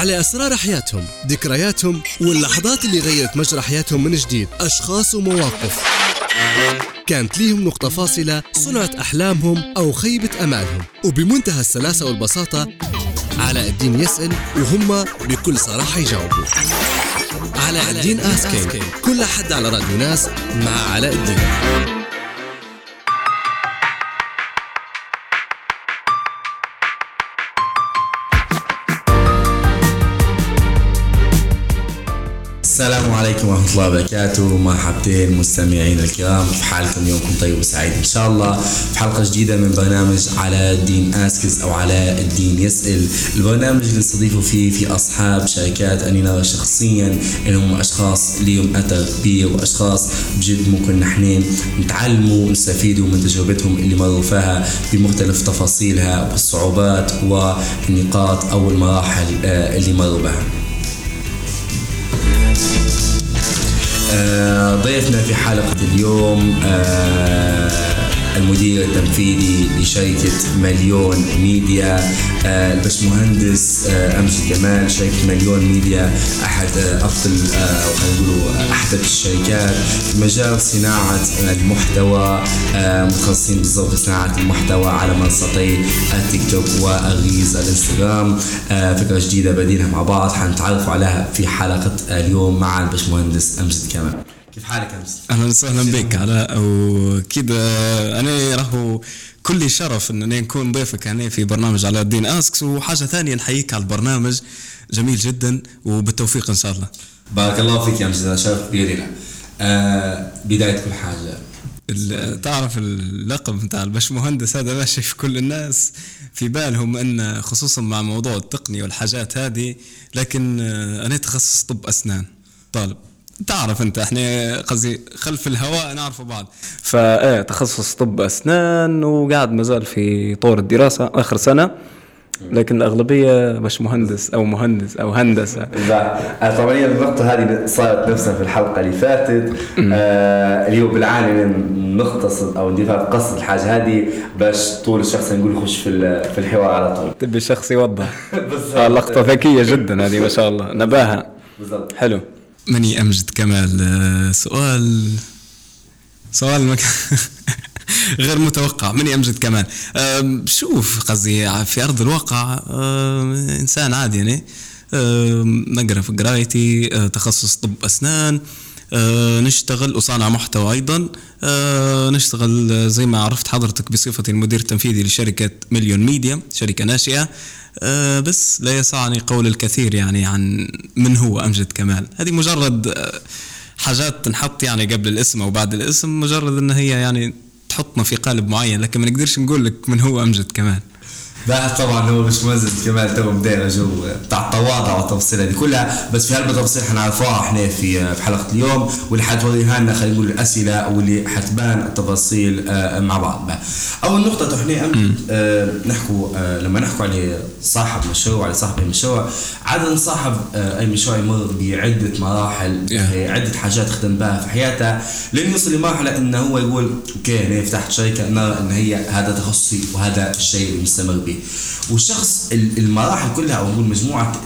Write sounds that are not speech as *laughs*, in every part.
على أسرار حياتهم ذكرياتهم واللحظات اللي غيرت مجرى حياتهم من جديد. أشخاص ومواقف. كانت ليهم نقطة فاصلة صنعت أحلامهم أو خيبة أمالهم. وبمنتهى السلاسة والبساطة علاء الدين يسأل وهم بكل صراحة يجاوبوا. علاء الدين آسكينج كل حد على راديو ناس مع علاء الدين. ورحمة الله وبركاته. مرحبتين مستمعين الكرام في حالكم يومكم طيب وسعيد إن شاء الله. في حلقة جديدة من برنامج علاء الدين أسكز أو علاء الدين يسأل. البرنامج اللي نستضيفه فيه في أصحاب شركات أني نرى شخصيا إنهم أشخاص ليهم أثر كبير وأشخاص بجد ممكن نحن نتعلموا ونستفيدوا من تجربتهم اللي مروا فيها بمختلف تفاصيلها والصعوبات والنقاط أو المراحل آه، اللي مروا بها. ضيفنا في حلقة اليوم آه، المدير التنفيذي لشركة مليون ميديا آه، البشمهندس أمجد جمال شركة مليون ميديا أحد أفضل خلينا أحدث الشركات في مجال صناعة المحتوى متخصصين بالضبط صناعة المحتوى على منصتي التيك توك وال reels الإنستغرام. فكرة جديدة بادينها مع بعض حنتعرفوا عليها في حلقة اليوم مع البشمهندس أمجد كمال كيف حالك أمس؟ أهلا وسهلا بك. علاء واكيد أنا راهو كل شرف إن أنا نكون ضيفك هنا في برنامج علاء الدين اسكس وحاجة ثانية نحييك على البرنامج. جميل جدا وبالتوفيق إن شاء الله. بارك الله فيك يا امجد شرف كبير لنا. آه بداية كل حاجة. تعرف اللقب نتاع البشمهندس هذا ماشي في كل الناس. في بالهم أن خصوصا مع موضوع التقنية والحاجات هذه لكن أنا تخصص طب أسنان. طالب. تعرف انت إحنا قصدي خلف الهواء نعرف بعض. فايه تخصص طب أسنان وقاعد مازال في طور الدراسة آخر سنة لكن الأغلبية مش مهندس أو مهندس أو هندسة. طبعا هي النقطه هذه صارت نفسها في الحلقة اللي فاتت. آه بنعاني من نختصر أو ندير قصد الحاجة هذه باش طول الشخص نقول يخش في في الحوار على طول. تبي الشخص يوضح. *laughs* لقطة ذكية جدا هذه ما شاء الله. نباهه بالضبط. حلو. مني أمجد كمال؟ آه، سؤال سؤال مك... *laughs* غير متوقع. مني أمجد كمال؟ شوف قصدي في أرض الواقع إنسان عادي يعني. نقرا في قرايتي آه، تخصص طب أسنان آه، نشتغل وصانع محتوى أيضا. نشتغل زي ما عرفت حضرتك بصفتي المدير التنفيذي لشركة مليون ميديا شركة ناشئة. آه، بس لا يسعني قول الكثير يعني عن من هو أمجد كمال. هذه مجرد آه، حاجات تنحط يعني قبل الاسم أو بعد الاسم مجرد أن هي يعني تحطنا في قالب معين لكن ما نقدرش نقول لك من هو أمجد كمال. لا طبعا هو مش مزج كمان تو بدايه جو بتاع التواضع والتفصيل هذه كلها. بس في هالتفاصيل حنعرفوها إحنا في في حلقة اليوم واللي حتوريها لنا خلينا نقول الأسئلة واللي حتبان التفاصيل آه، مع بعض. أول نقطة إحنا آه، نحكوا آه، لما نحكوا على صاحب مشروع على صاحب المشروع عادة صاحب أي مشروع يمر بعدة مراحل عدة حاجات خدم بها في حياته لين يوصل لمرحلة إنه هو يقول okay أنا فتحت شركة نرى إن هي هذا تخصصي وهذا الشيء اللي مستمر به والشخص المراحل كلها أو نقول مجموعة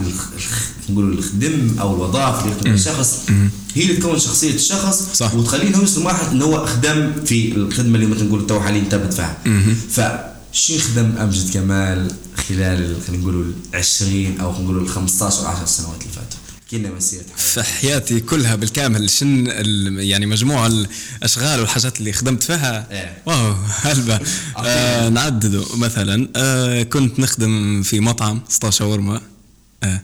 نقول الخدم أو الوظائف اللي يخدم الشخص هي اللي تكون شخصية الشخص صح. وتخليه يوصل لمرحله انه هو خدم في الخدمة اللي مثلا نقول تو حاليا انتبهت فيها ف شو خدم أمجد كمال خلال خلينا نقول 20 أو خلينا نقول 15 10 سنوات اللي فاتوا كنا مسيرة في حياتي كلها بالكامل. شن يعني مجموع الأشغال والحاجات اللي خدمت فيها؟ إيه. واو هلبة آه نعدده. مثلا آه كنت نخدم في مطعم سطا شاورما. آه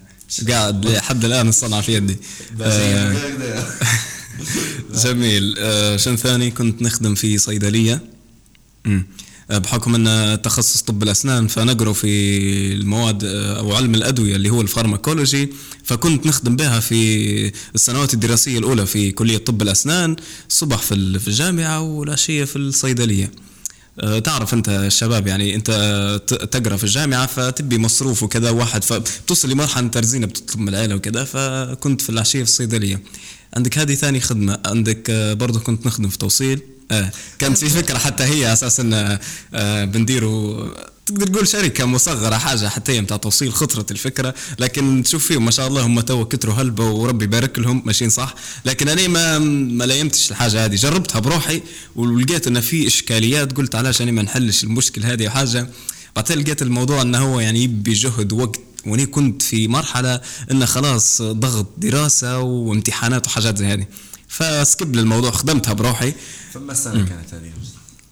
قاعد لحد الآن الصنعة في يدي. آه *laughs* جميل. آه شن ثاني؟ كنت نخدم في صيدلية. مم. بحكم أن تخصص طب الأسنان فنقرأ في المواد أو علم الأدوية اللي هو الفارماكولوجي فكنت نخدم بها في السنوات الدراسية الأولى في كلية طب الأسنان الصبح في الجامعة والعشية في الصيدلية. أه، تعرف أنت الشباب يعني أنت تقرأ في الجامعة فتبي مصروف وكذا واحد فبتوصل لمرحلة أنت رزينة بتطلب من العيلة وكذا فكنت في العشية في الصيدلية. عندك هذه ثاني خدمة عندك أه، برضه كنت نخدم في توصيل. آه. كانت في فكرة حتى هي أساسا آه بنديروا تقدر تقول شركة مصغرة حاجة حتى هي متاع توصيل خطرة الفكرة لكن تشوف فيهم ما شاء الله هم تو كتروا هلبة وربي يبارك لهم ماشيين صح. لكن أنا ما ما لايمتش الحاجة هذه جربتها بروحي ولقيت أن في إشكاليات قلت علاش أنا ما نحلش المشكل هذه وحاجة بعدين لقيت الموضوع أنه هو يعني يبي جهد وقت واني كنت في مرحلة إنه خلاص ضغط دراسة وامتحانات وحاجات زي هذه. ف skip الموضوع خدمتها بروحي. فما سنة كانت هذه؟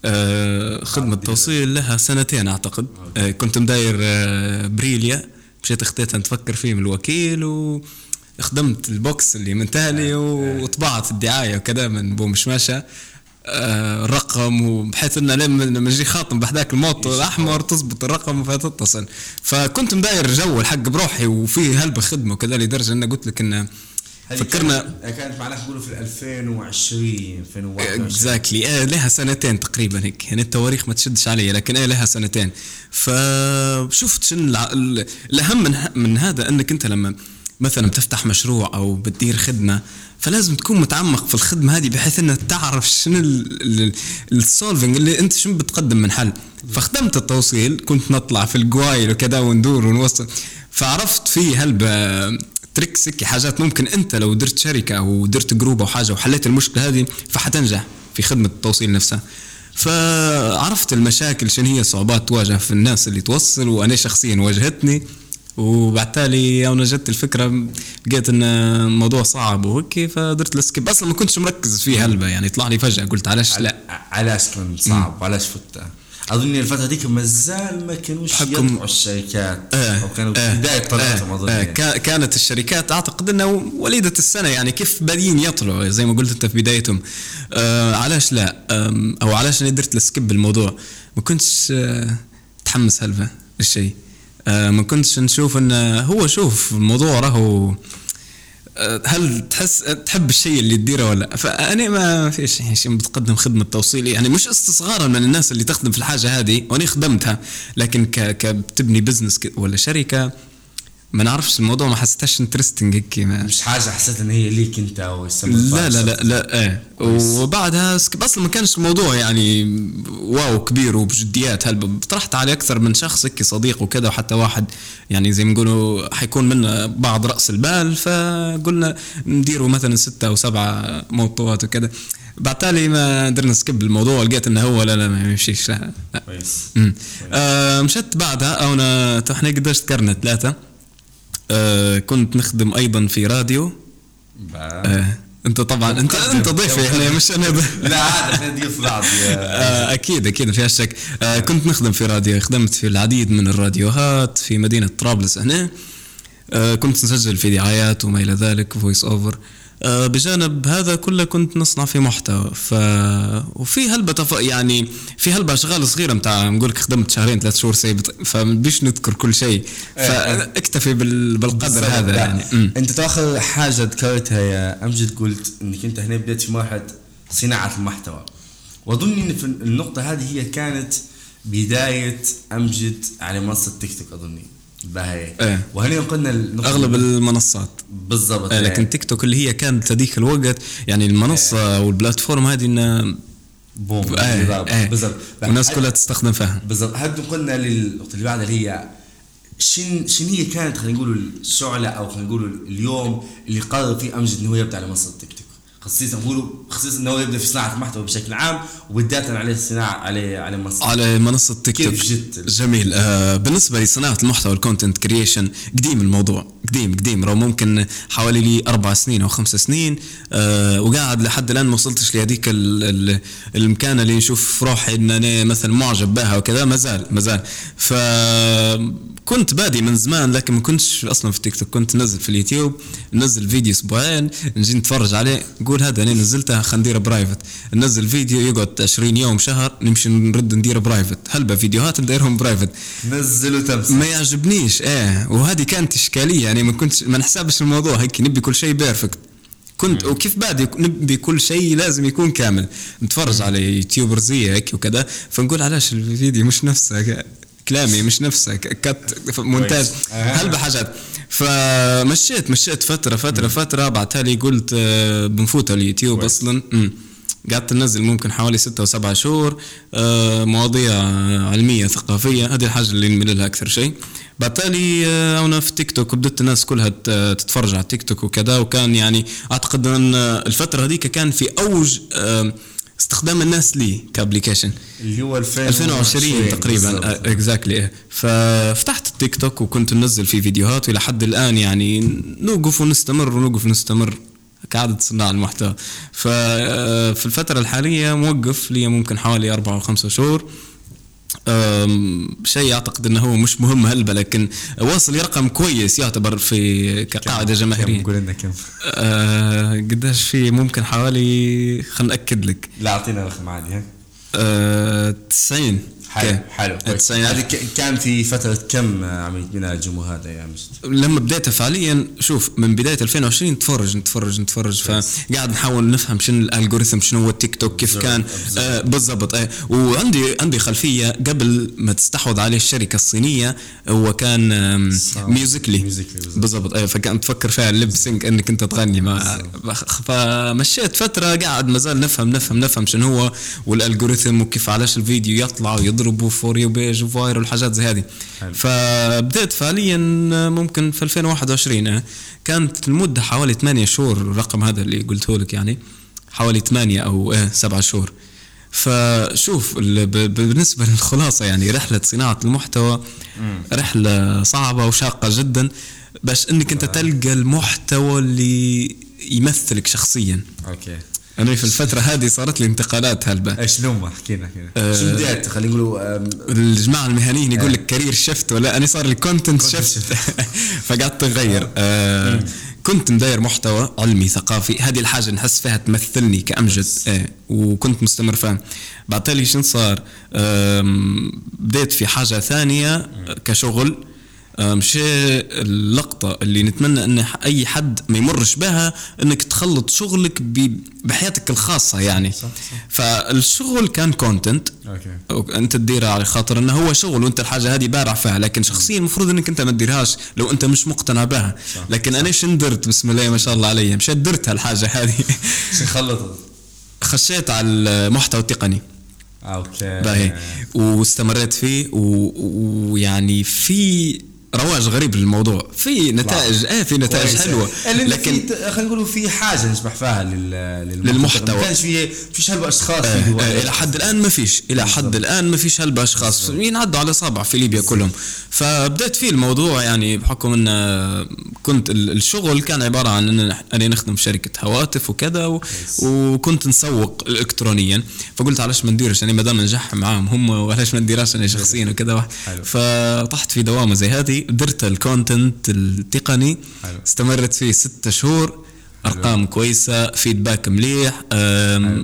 آه خدمة توصيل لها سنتين أعتقد. آه. كنت مداير آه بريليا. مشيت اخذتها نتفكر فيه من الوكيل و خدمت ال box اللي من تالي وطبعت الدعاية وكذا من بو مشماشة. آه الرقم وبحيث إنه لما لما يجي خاطم بحذاك الموت الأحمر تزبط الرقم فتتصل. فكنت مداير جو الحق بروحي وفي هلبة خدمة وكذا لدرجة إنه قلت لك إنه فكرنا كانت معناها نقولوا في 2020 2021 exactly إيه لها سنتين تقريبا هيك. يعني التواريخ ما تشدش علي لكن إيه لها سنتين. فشفت شن الأهم من, من هذا أنك أنت لما مثلا بتفتح مشروع أو بتدير خدمة فلازم تكون متعمق في الخدمة هذه بحيث انك تعرف شنو ال solving اللي أنت شنو بتقدم من حل. فخدمت التوصيل كنت نطلع في الجوايل وكذا وندور ونوصل. فعرفت في هلبة tricks هيك حاجات ممكن أنت لو درت شركة أو درت جروب أو حاجة وحليت المشكلة هذه فحتنجح في خدمة التوصيل نفسها. فعرفت المشاكل شنو هي الصعوبات تواجه في الناس اللي توصل وأنا شخصيا واجهتني. وبالتالي يوم جت الفكرة لقيت إن الموضوع صعب وهيك فدرت skip أصلا ما كنتش مركز فيه هلبة يعني طلع لي فجأة قلت علاش لا؟ علاش كان صعب؟ وعلاش فتها أظن الفترة ديك مازال ما كانوش يطلعوا الشركات. آه أو كانوا آه بداية طلعتهم آه اظن آه كانت الشركات أعتقد إنه وليدة السنة يعني كيف بادين يطلعوا؟ زي ما قلت أنت في بدايتهم. آه علاش لا؟ أو علاش أنا درت السكيب الموضوع؟ ما كنتش آه تحمس هلفه الشيء آه ما كنتش نشوف انه هو شوف الموضوع راهو هل تحس تحب الشيء اللي تديره ولا فأنا ما فيش شيء بتقدم خدمة توصيل يعني مش استصغارا من الناس اللي تخدم في الحاجة هذه وأنا خدمتها لكن ك business ولا شركة ما نعرفش الموضوع ما حسيتهاش interesting هيك مش حاجة حسيت إن هي ليك أنت أو لا لا لا لا إيه. وبعدها أصلا ما كانش الموضوع يعني wow كبير وبجديات. هل طرحت عليه أكثر من شخص هيك صديق وكذا وحتى واحد يعني زي ما نقولوا حيكون منا بعض رأس البال فقلنا نديروا مثلا ستة أو سبعة موضوعات وكذا بعتالي ما قدرنا نسكب الموضوع لقيت إنه هو لا لا ما يمشيش لا كويس. آه مشت بعدها أو أنا إحنا قديش ذكرنا ثلاثة. آه كنت نخدم أيضا في راديو. آه أنت طبعا انت أنت ضيفي إحنا مش أنا لا عاد إحنا ضيوف بعض آه أكيد أكيد ما فيهاش شك. آه كنت نخدم في راديو خدمت في العديد من الراديوهات في مدينة طرابلس هنا. آه كنت نسجل في دعايات وما إلى ذلك voice over بجانب هذا كله كنت نصنع في محتوى. ف وفي هلبة تف... يعني في هلبة أشغال صغيرة متاع نقول لك خدمت شهرين ثلاث شهور سيبت فباش نذكر كل شيء. إيه. فاكتفي بال... بالقدر هذا يعني. م. أنت تأخذ حاجة ذكرتها يا أمجد قلت إنك أنت هنا بديت في مرحلة صناعة المحتوى. وأظن إن في النقطة هذه هي كانت بداية أمجد على منصة تيك توك اظني باهي إيه. وهنا قلنا أغلب المنصات. بالضبط. إيه لكن تيك توك اللي هي كانت هذيك الوقت يعني المنصة إيه. والبلاتفورم هذه انها بوم. إيه إيه. بالضبط. والناس كلها تستخدم فيها. بالضبط. هاد قلنا للنقطه اللي بعدها اللي هي شن شن هي كانت خلينا نقول الشعلة أو خلينا نقول اليوم اللي قرر فيه أمجد إنه هو يبدأ على منصة تيك توك خصيصا نقولوا خصيصا إنه يبدأ في صناعة المحتوى بشكل عام وبالذات على الصناعة على على منصة. على منصة تيك توك. جميل. آه بالنسبة لصناعة المحتوى ال content creation قديم الموضوع. قديم قديم. رو ممكن حوالي لي أربع سنين أو خمس سنين. آه وقاعد لحد الآن ما وصلتش لهذيك المكانة اللي نشوف روحي إن أنا مثلا معجب بها وكذا. ما زال ما زال. ف كنت بادي من زمان لكن ما كنتش أصلا في تيك توك. كنت نزل في اليوتيوب نزل فيديو أسبوعين نجي نتفرج عليه. نقول هذا أنا نزلتها خلينا ندير private ننزل فيديو يقعد 20 يوم شهر نمشي نرد ندير private هلبة فيديوهات؟ نديرهم private نزل وتمسح ما يعجبنيش إيه. وهذه كانت إشكالية يعني ما كنتش ما نحسبش الموضوع هيك نبي كل شيء perfect كنت وكيف بعد نبي كل شيء لازم يكون كامل. نتفرج على YouTuber زي هيك وكذا فنقول علاش الفيديو مش نفسه كلامي مش نفسه cut مونتاج. هل بحاجات؟ فمشيت مشيت فترة فترة فترة. بعدها لي قلت آه، بنفوت على اليوتيوب أصلا. قعدت ننزل ممكن حوالي ستة وسبعة شهور. آه، مواضيع علمية ثقافية. هذه الحاجة اللي نميل لها أكثر شيء. بالتالي آه، أنا في تيك توك وبدأت الناس كلها تتفرج على تيك توك وكذا. وكان يعني أعتقد أن الفترة هذيك كان في أوج استخدام الناس ليه ك application. اللي هو 2020 تقريبا. exactly ففتحت التيك توك وكنت منزل فيه فيديوهات والى حد الآن يعني نوقف ونستمر ونوقف ونستمر كعادة صناع المحتوى. ففي الفترة الحالية موقف لي ممكن حوالي أربعة أو خمسة شهور. شيء أعتقد إنه هو مش مهم هلبة لكن واصل رقم كويس يعتبر في كقاعدة جماهيرية. قول لنا كم؟ آه قديش في؟ ممكن حوالي خلينا نأكد لك. لا أعطينا رقم عادي ها؟ آه 90 حلو حلو هذه كان في فترة كم عمليه بناء الجمهور هذا يا مجد؟ لما بديتها فعليا شوف من بداية 2020 نتفرج نتفرج نتفرج فقاعد نحاول نفهم شنو ال algorithm شنو هو التيك توك كيف كان. آه بالضبط آه وعندي عندي خلفية. قبل ما تستحوذ عليه الشركة الصينية هو كان Musical.ly بالضبط. آه فكان تفكر فيها ال lip sync إنك أنت تغني. مع فمشيت فترة قاعد مازال نفهم نفهم نفهم شنو هو وال algorithm وكيف علاش الفيديو يطلع ويضربوا For You page و fire والحاجات زي هذه. فبدأت فعليا ممكن في 2021 كانت المدة حوالي 8 شهور الرقم هذا اللي قلته لك يعني حوالي 8 أو إيه 7 شهور. فشوف بالنسبة للخلاصة يعني رحلة صناعة المحتوى رحلة صعبة وشاقة جدا باش إنك أنت تلقى المحتوى اللي يمثلك شخصيا. okay. أنا في الفترة هذه صارت لي انتقالات هلبة. شنو أحكي لنا كذا شو بديت؟ خلينا نقولوا الجماعة المهنيين يقول لك career شفت ولا؟ أنا صار لي content شفت *laughs* فقعدت أغير. آه. كنت مداير محتوى علمي ثقافي. هذه الحاجة نحس فيها تمثلني كأمجد. آه وكنت مستمر فيها. بعد تالي شنو صار؟ بديت في حاجة ثانية كشغل. مشي اللقطة اللي نتمنى إن أي حد ما يمرش بها إنك تخلط شغلك بحياتك الخاصة يعني. صح صح. فالشغل كان content okay. أنت تديرها على خاطر إنه هو شغل وأنت الحاجة هذه بارع فيها. لكن شخصيا المفروض إنك أنت ما تديرهاش لو أنت مش مقتنع بها. صح لكن. أنا إيش درت بسم الله ما شاء الله علي. مشيت درت هالحاجة هذه. *laughs* خلطت؟ خشيت على المحتوى التقني. أوكي. باهي. واستمريت فيه ويعني في رواج غريب للموضوع. في نتائج إيه في نتائج حلوة. لكن خلينا نقول في حاجة نسمح فيها للمحتوى. ما كانش في فيش هلبة أشخاص آه آه إلى حد الآن ما فيش. إلى حد الآن ما فيش هلبة أشخاص. ينعدوا على اصابع في ليبيا كلهم. فبدأت فيه الموضوع يعني بحكم إن كنت الشغل كان عبارة عن إن أنا نخدم في شركة هواتف وكذا وكنت نسوق الكترونيا. فقلت علاش ما نديرش؟ يعني ما دام نجح معاهم هم وعلاش ما نديرش أنا شخصيا وكذا فطحت في دوامة زي هذه. درت ال content التقني حلو. استمرت فيه ستة شهور. أرقام كويسة feedback مليح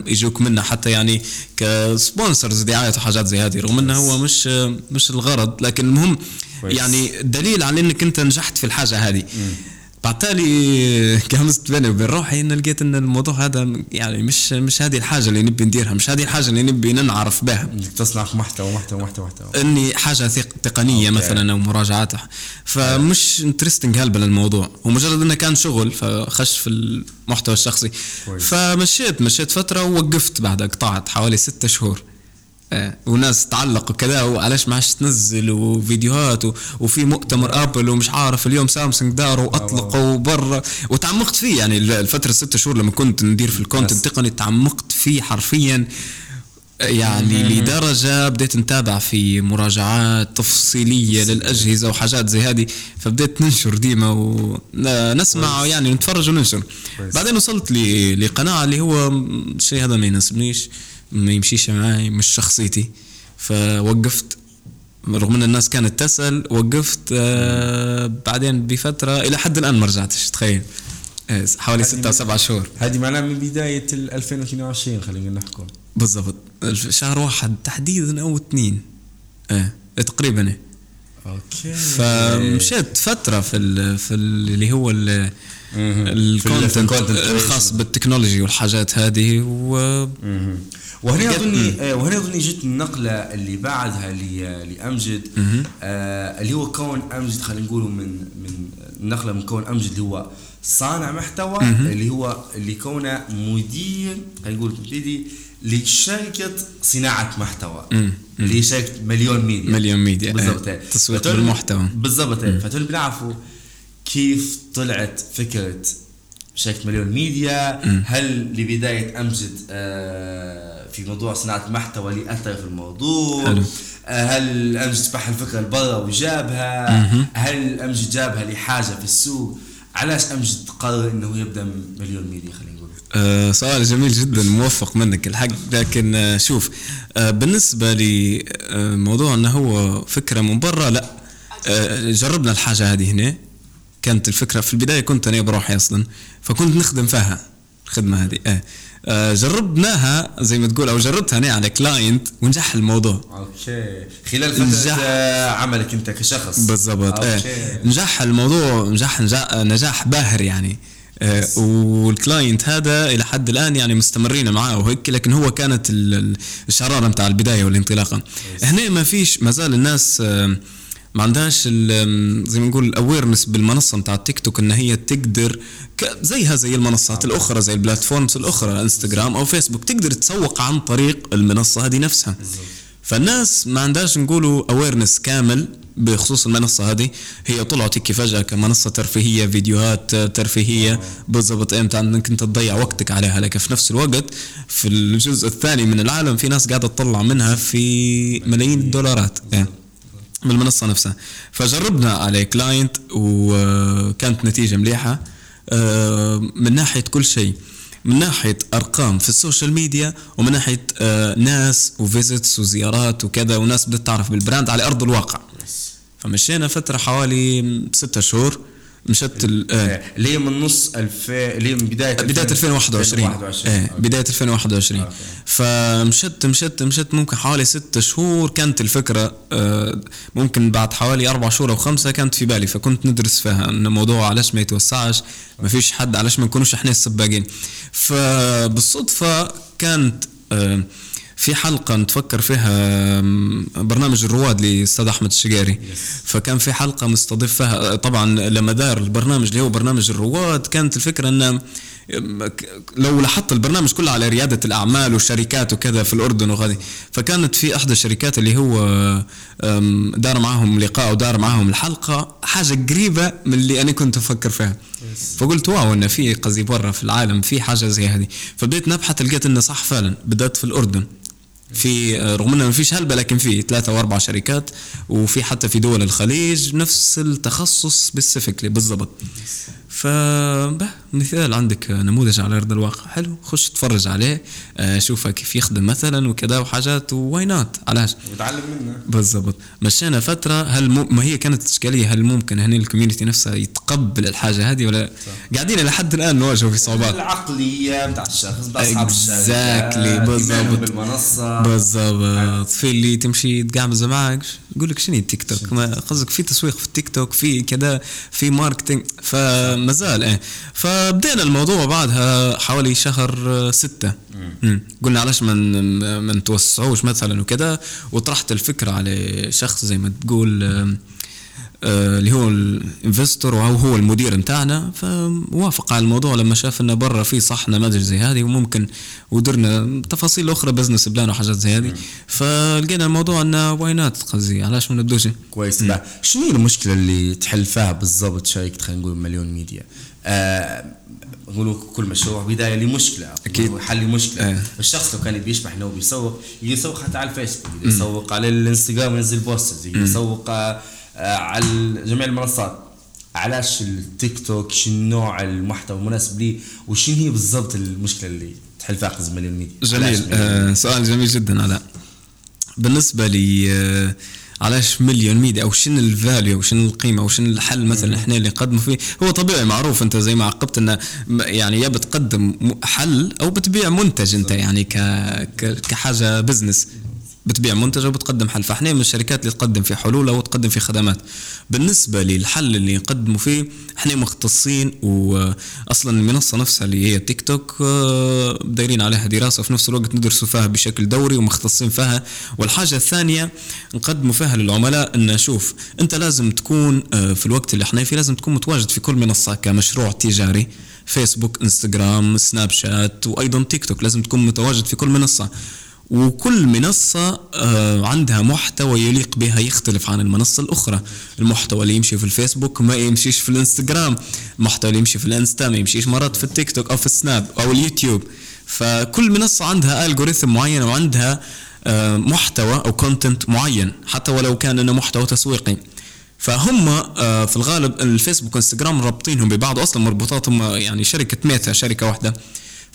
يجوك منه حتى يعني ك sponsors دعايه وحاجات زي هذه رغم انه هو مش مش الغرض لكن المهم يعني دليل على إنك أنت نجحت في الحاجة هذه. بعد تالي كهمست بيني وبين روحي إن لقيت إن الموضوع هذا يعني مش مش هذه الحاجة اللي نبي نديرها مش هذه الحاجة اللي نبي ننعرف بها. إنك تصنع محتوى محتوى محتوى محتوى. إني حاجة تقنية okay. مثلا أو مراجعات. فمش interesting هلبة للموضوع. ومجرد إنه كان شغل فخش في المحتوى الشخصي. فمشيت مشيت فترة ووقفت بعدها قطعت حوالي ستة شهور. وناس تعلقوا كذا وعلاش ما عادش تنزل وفيديوهات وفي مؤتمر أبل ومش عارف اليوم سامسونج داروا واطلقوا برا وتعمقت فيه. يعني الفترة الست شهور لما كنت ندير في ال content التقني تعمقت فيه حرفيا. يعني لدرجة بديت نتابع في مراجعات تفصيلية للأجهزة وحاجات زي هذه. فبديت ننشر ديما ونسمع يعني نتفرج وننشر. بعدين وصلت لقناعة اللي هو الشيء هذا ما يناسبنيش. ما يمشيش معي مش شخصيتي. فوقفت رغم إن الناس كانت تسأل وقفت آه بعدين بفترة إلى حد الآن ما رجعتش تخيل. آه، حوالي ستة أو سبعة شهور. هذه معناها من بداية 2022 خلينا نحكم بالضبط. شهر واحد تحديدا أو اثنين. إيه تقريبا. okay. فمشيت فترة في ال في ال اللي هو ال content الخاص بال technology والحاجات هذه و وهنا اظني آه، وهنا أظني جت النقلة اللي بعدها لامجد آه اللي هو كون أمجد خلينا نقول من من النقلة من كون أمجد اللي هو صانع محتوى اللي هو اللي كونه مدير خلينا نقول مبتدي لشركة صناعة محتوى. اللي هي شركة مليون ميديا. مليون ميديا. بالضبط. إيه. تسويق بالمحتوى بالضبط. إيه. فتقول بنعرفوا كيف طلعت فكرة شركة مليون ميديا. هل لبداية أمجد آه في موضوع صناعة المحتوى اللي أثر في الموضوع؟ حلو. آه هل أمجد بحث الفكرة لبرا وجابها. هل أمجد جابها لحاجة في السوق؟ علاش أمجد قرر إنه يبدأ مليون ميديا خلينا نقول؟ أه سؤال جميل جدا موفق منك الحق. لكن آه شوف أه بالنسبة لموضوع إنه هو فكرة من برا لا. أه جربنا الحاجة هذه هنا. كانت الفكرة في البداية كنت أنا بروحي أصلا. فكنت نخدم فيها الخدمة هذه. آه. جربناها زي ما تقول أو جربتها أنا على client ونجح الموضوع. okay. خلال فترة نجح. عملك أنت كشخص. بالضبط إيه نجح الموضوع نجح نجاح, نجاح باهر يعني. آه وال client هذا إلى حد الآن يعني مستمرين معاه وهيك لكن هو كانت الشرارة نتاع البداية والانطلاقة. هنا ما فيش ما زال الناس آه ما عندهاش زي ما نقول ال awareness بالمنصة نتاع التيك توك إن هي تقدر زيها زي المنصات الأخرى زي ال platforms الأخرى انستغرام أو فيسبوك تقدر تسوق عن طريق المنصة هذه نفسها. فالناس ما عندهاش نقولوا awareness كامل بخصوص المنصة هذه. هي طلعت هيك فجأة كمنصة ترفيهية فيديوهات ترفيهية. بالضبط إمتى إنك أنت تضيع وقتك عليها. لكن في نفس الوقت في الجزء الثاني من العالم في ناس قاعدة تطلع منها في ملايين الدولارات. يعني من المنصه نفسها. فجربنا على client وكانت نتيجة مليحة. آه، من ناحية كل شيء. من ناحية أرقام في ال social media ومن ناحية آه، ناس و visits وزيارات وكذا وناس بدها تعرف بال brand على أرض الواقع. فمشينا فترة حوالي ستة شهور. مشت اللي آه. هي من نص 2000 اللي من بداية بداية 2021 إيه بداية 2021 أوكي. فمشت مشت مشت ممكن حوالي ست شهور كانت الفكرة آه ممكن بعد حوالي أربع شهور أو خمسة كانت في بالي فكنت ندرس فيها إن الموضوع علاش ما يتوسعش ما فيش حد علاش ما نكونوش إحنا السباقين فبالصدفة كانت آه في حلقة نتفكر فيها برنامج الرواد لأستاذ أحمد الشقاري. فكان في حلقة مستضيف فيها طبعا لما دار البرنامج اللي هو برنامج الرواد كانت الفكرة انه لو لاحظت البرنامج كله على ريادة الأعمال والشركات وكذا في الأردن وغادي. فكانت في إحدى الشركات اللي هو دار معاهم لقاء ودار معاهم الحلقة حاجة قريبة من اللي أنا كنت أفكر فيها. فقلت wow إن في قصدي برا في العالم في حاجة زي هذه. فبديت نبحث لقيت إنه صح فعلا بدأت في الأردن. في رغم إنه ما فيش هلبة لكن في ثلاثة واربع شركات وفي حتى في دول الخليج نفس التخصص specifically بالضبط. فبه مثال عندك نموذج على أرض الواقع. حلو خش تفرج عليه آه، شوفه كيف يخدم مثلا وكذا وحاجات why not؟ علاش؟ وتعلم منه. بالضبط. مشينا فترة هل مو ما هي كانت إشكالية هل ممكن هني ال community نفسها يتقبل الحاجة هذه ولا؟ صح. قاعدين لحد الآن نواجه في صعوبات. العقلية بتاعت الشخص أصحاب exactly بالضبط. بالمنصة. بالضبط. في اللي تمشي تقعمز معك يقول لك شنو التيك توك؟ قصدك في تسويق في التيك توك في كذا في marketing فمازال إيه. فبدينا الموضوع بعدها حوالي شهر ستة. مم. قلنا علاش ما ما نتوسعوش مثلا وكذا وطرحت الفكرة على شخص زي ما تقول آه، اللي هو ال investor وهو هو المدير نتاعنا فوافق على الموضوع. لما شاف إنه برا في صح نماذج زي هذه وممكن ودرنا تفاصيل أخرى business plan وحاجات زي هذه. فلقينا الموضوع إنه why not قصدي. علاش ما نبدوش؟ كويس. بقى شنو المشكلة اللي تحل فيها بالضبط شركه خلينا نقول مليون ميديا؟ آه نقولوا كل مشروع بداية لمشكله أكيد. حل لمشكله آه. الشخص لو كان يشبح إنه بيسوق يسوق حتى على الفيسبوك يسوق على الانستغرام ينزل posts يسوق آه، على جميع المنصات. علاش التيك توك؟ شنو نوع المحتوى المناسب لي؟ وشنو هي بالضبط المشكلة اللي تحل فيها ميديا جميل. آه سؤال جميل جدا علاء بالنسبة لي آه علاش مليون ميديا أو شنو ال value وشنو القيمة وشنو الحل مثلا إحنا اللي نقدمه فيه؟ هو طبيعي معروف أنت زي ما عقبت انه يعني يا بتقدم حل أو بتبيع منتج أنت يعني ك كحاجة business بتبيع منتج وبتقدم حل. فاحنا من الشركات اللي تقدم في حلول أو تقدم في خدمات. بالنسبة للحل اللي نقدمه فيه إحنا مختصين واصلا المنصة نفسها اللي هي تيك توك آه، دايرين عليها دراسة وفي نفس الوقت ندرسوا فيها بشكل دوري ومختصين فيها. والحاجة الثانية نقدموا فيها للعملاء إن شوف أنت لازم تكون آه، في الوقت اللي إحنا فيه لازم تكون متواجد في كل منصة كمشروع تجاري. فيسبوك انستغرام سناب شات وأيضا تيك توك لازم تكون متواجد في كل منصة. وكل منصة آه، عندها محتوى يليق بها يختلف عن المنصة الأخرى. المحتوى اللي يمشي في الفيسبوك ما يمشيش في الإنستغرام. المحتوى اللي يمشي في الإنستا ما يمشيش مرات في التيك توك أو في السناب أو اليوتيوب. فكل منصة عندها algorithm معين وعندها آه، محتوى أو content معين حتى ولو كان إنه محتوى تسويقي. فهم آه، في الغالب الفيسبوك والانستغرام رابطينهم ببعض. أصلا مربوطاتهم يعني شركة ميتا شركة واحدة.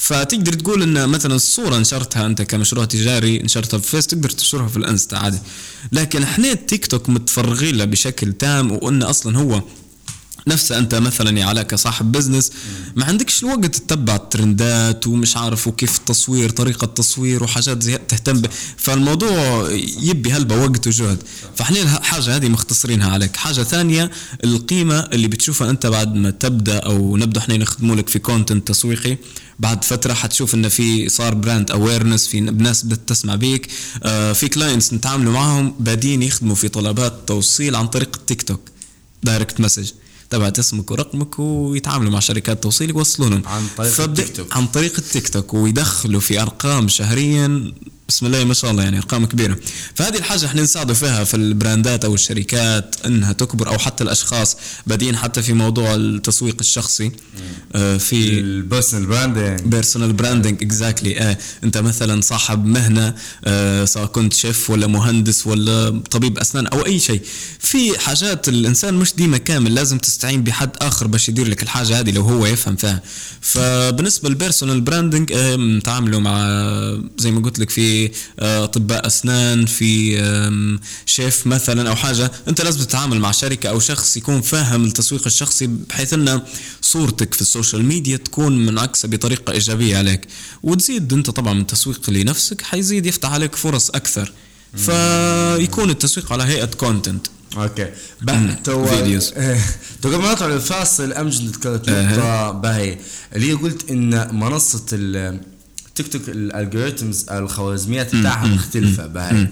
فتقدر تقول إن مثلا الصورة نشرتها أنت كمشروع تجاري نشرتها في فيس تقدر تنشرها في الإنستا عادي. لكن إحنا التيك توك متفرغين له بشكل تام وإن أصلا هو نفسه أنت مثلا يا علاء كصاحب business ما عندكش الوقت تتبع ال trendات ومش عارف وكيف التصوير طريقة التصوير وحاجات زي تهتم ب... فالموضوع يبي هلبة وقت وجهد. فاحنا الحاجة هذه مختصرينها عليك. حاجة ثانية القيمة اللي بتشوفها أنت بعد ما تبدأ أو نبدأ إحنا نخدموا لك في content تسويقي بعد فترة حتشوف انه في صار brand awareness في ناس بدات تسمع بيك آه في clients نتعاملوا معهم بادين يخدموا في طلبات توصيل عن طريق التيك توك direct message تبعت اسمك ورقمك ويتعاملوا مع شركات توصيل يوصلونهم. عن طريق التيك توك. عن طريق التيك توك ويدخلوا في أرقام شهريا بسم الله ما شاء الله يعني أرقام كبيرة. فهذه الحاجة إحنا نساعدوا فيها في ال brandات أو الشركات إنها تكبر أو حتى الأشخاص بادين حتى في موضوع التسويق الشخصي آه في ال personal branding personal branding exactly أنت مثلا صاحب مهنة آه سواء كنت شيف ولا مهندس ولا طبيب أسنان أو أي شيء. في حاجات الإنسان مش ديما كامل لازم تستعين بحد آخر باش يدير لك الحاجة هذه لو هو يفهم فيها. فبالنسبة لل personal branding آه نتعاملوا مع زي ما قلت لك في اطباء أسنان في شيف مثلا أو حاجة أنت لازم تتعامل مع شركة أو شخص يكون فاهم التسويق الشخصي بحيث أن صورتك في ال social media تكون منعكسة بطريقة إيجابية عليك. وتزيد أنت طبعا من التسويق لنفسك حيزيد يفتح عليك فرص أكثر. فيكون التسويق على هيئة content okay. تو videos *laughs* تو قبل ما نطلع للفاصل أمجد ذكرت نقطة باهي. اللي هي قلت إن منصة تيك توك ال algorithms الخوارزميات بتاعها مختلفة باهي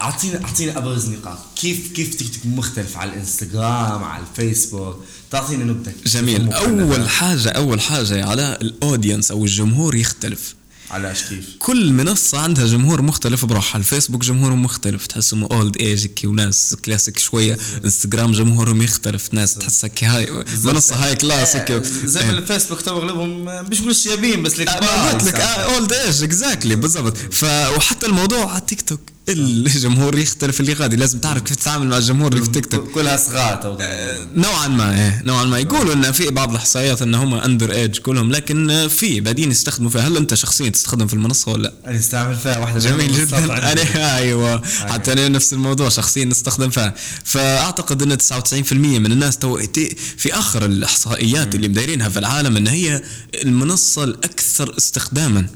اعطينا اعطينا أبرز نقاط. كيف كيف تيك توك مختلف على الإنستغرام على الفيسبوك؟ تعطينا نبذه جميل. أول حاجة أول حاجة على ال audience أو الجمهور يختلف. على كيف؟ كل منصة عندها جمهور مختلف بروحها. الفيسبوك جمهورهم مختلف. تحسهم old age وناس كلاسيك شوية. انستغرام جمهورهم يختلف. ناس تحسها هاي منصة هاي كلاسيك آه، زي ما الفيسبوك تو أغلبهم مش مش شيابين بس لك قلت لك old age exactly بالضبط. وحتى الموضوع على تيك توك الجمهور يختلف اللي غادي لازم تعرف كيف تتعامل مع الجمهور اللي في تيك توك كلها صغار آه، نوعا ما إيه نوعا ما. يقولوا إن في بعض الإحصائيات إن هم under age كلهم لكن في بعدين يستخدموا فيها. هل أنت شخصيا تستخدم في المنصة ولا؟ لا؟ أنا أستعمل فيها واحدة جميل جدا. أنا أيوه. حتى أنا نفس الموضوع شخصيا نستخدم فيها. فأعتقد إن 99% من الناس تو في آخر الإحصائيات اللي مدايرينها في العالم إن هي المنصة الأكثر استخداما.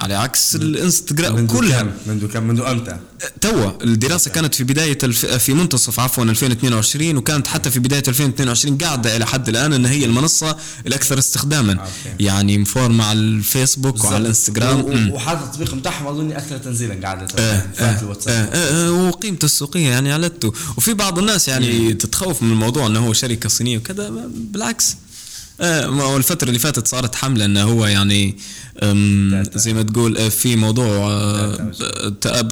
على عكس الإنستغرام كلها. منذ كم منذ إمتى؟ توا الدراسة كانت في بداية الف... في منتصف عفوا 2022 وكانت حتى في بداية 2022 قاعدة إلى حد الآن إن هي المنصة الأكثر استخداما. okay. يعني متفوق على الفيسبوك بالضبط. وعلى الإنستغرام. وحتى التطبيق بتاعهم اظني أكثر تنزيلا قاعدة. آه آه آه آه آه وقيمته السوقية يعني علته وفي بعض الناس يعني تتخوف من الموضوع إنه هو شركة صينية وكذا بالعكس. آه الفترة اللي فاتت صارت حملة إنه هو يعني زي ما تقول آه، في موضوع آه،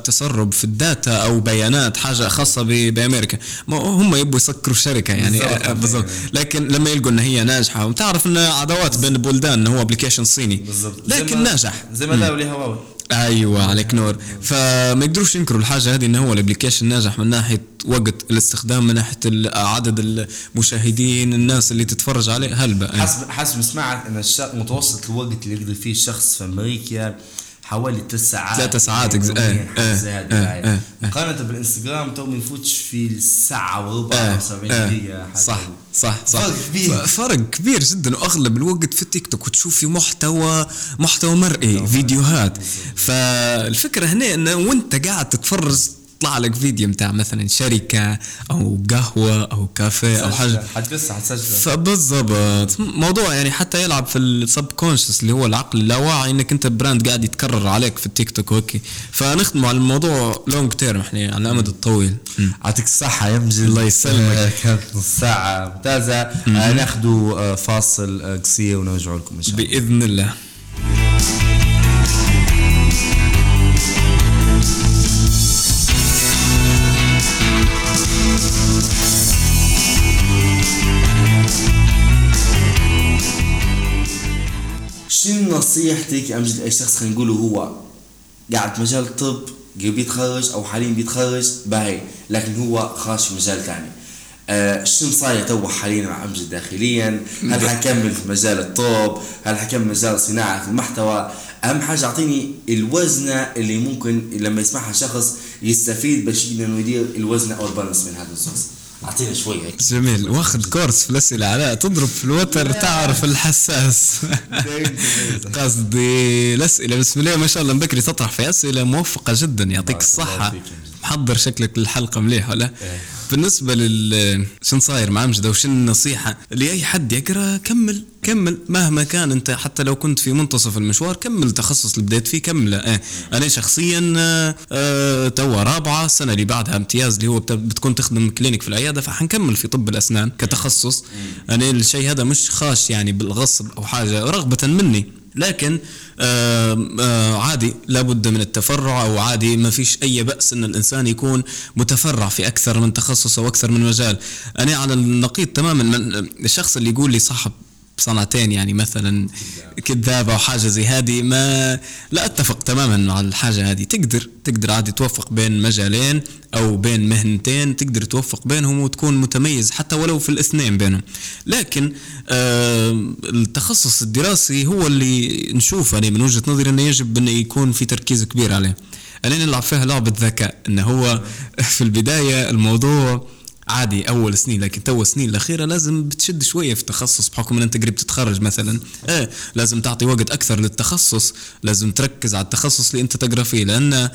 تسرب في ال data أو بيانات حاجة خاصة بأمريكا. هم يبوا يسكروا الشركة يعني. آه، بالضبط. لكن لما يلقوا ان هي ناجحة وتعرف إن عداوات بين البلدان هو application صيني. بالضبط. لكن ناجح. زي ما دارو لي هواوي أيوه عليك نور. فما يقدروش ينكروا الحاجة هذه انه هو ال application ناجح من ناحية وقت الاستخدام من ناحية عدد المشاهدين الناس اللي تتفرج عليه هلبة. حسب حسب سمعت إن متوسط الوقت اللي يقدر فيه الشخص في أمريكا حوالي ثلاث ساعات ثلاث ساعات إيه إيه إيه مقارنة بالإنستغرام تو ما نفوتش في الساعة وربع آه 70 دقيقة صح صح صح. فرق كبير. فرق كبير جدا. وأغلب الوقت في التيك توك وتشوفي محتوى محتوى مرئي فيديوهات. فالفكرة هنا انه وأنت قاعد تتفرج يطلع لك فيديو بتاع مثلا شركة أو قهوة أو كافيه أو حاجة. حتقص حتسجل. فبالضبط. موضوع يعني حتى يلعب في ال subconscious اللي هو العقل اللاواعي إنك أنت brand قاعد يتكرر عليك في التيك توك okay. فنخدم على الموضوع long term إحنا على الأمد الطويل. يعطيك الصحة يا مجد الله يسلمك. *laughs* آه، كانت نص ساعه ممتازه آه، ناخذوا آه، فاصل قصير ونرجع لكم إن شاء الله. بإذن الله. نصيحتك امجد أي شخص خلينا نقوله هو قاعد في مجال الطب قريب يتخرج أو حاليا بيتخرج باهي لكن هو خاش في مجال ثاني آه شنو صاير تو حاليا مع امجد داخليا؟ هل حكمل في مجال الطب؟ هل حكمل مجال صناعة المحتوى؟ أهم حاجة أعطيني الوزنة اللي ممكن لما يسمعها شخص يستفيد باش إنه يدير الوزنة أو البالانس من هذا الشخص. اعطينا شوي هيك. جميل. واخذ كورس في الأسئلة. علاء تضرب في الوتر تعرف الحساس. *laughs* قصدي الأسئلة. بسم الله ما شاء الله. بكري تطرح في أسئلة موفقة جدا. يعطيك الصحة. محضر شكلك للحلقة مليح ولا؟ إيه. بالنسبة لل شن صاير مع أمجد وشن النصيحه لأي حد يقرأ كمل كمل. مهما كان أنت حتى لو كنت في منتصف المشوار كمل التخصص اللي بديت فيه كمله آه أنا شخصيا آه, توا رابعة السنة اللي بعدها امتياز اللي هو بتكون تخدم كلينيك في العيادة فحنكمل في طب الأسنان كتخصص. أنا الشيء هذا مش خاش يعني بالغصب أو حاجة رغبة مني. لكن آه آه عادي لابد من التفرع أو عادي ما فيش أي بأس إن الإنسان يكون متفرع في أكثر من تخصص أو أكثر من مجال. أنا على النقيض تماما من الشخص اللي يقول لي صاحب صنعتين يعني مثلا كذابة أو حاجة زي هذه ما لا أتفق تماما مع الحاجة هذه. تقدر تقدر عادي توفق بين مجالين أو بين مهنتين تقدر توفق بينهم وتكون متميز حتى ولو في الاثنين بينهم. لكن آه التخصص الدراسي هو اللي نشوف يعني من وجهة نظري إنه يجب إنه يكون في تركيز كبير عليه. أنا نلعب فيها لعبة ذكاء إنه هو *laughs* في البداية الموضوع عادي أول سنين لكن تو السنين الأخيرة لازم بتشد شوية في التخصص بحكم إن أنت قريب تتخرج مثلا. إيه لازم تعطي وقت أكثر للتخصص لازم تركز على التخصص اللي أنت تقرأ فيه لأن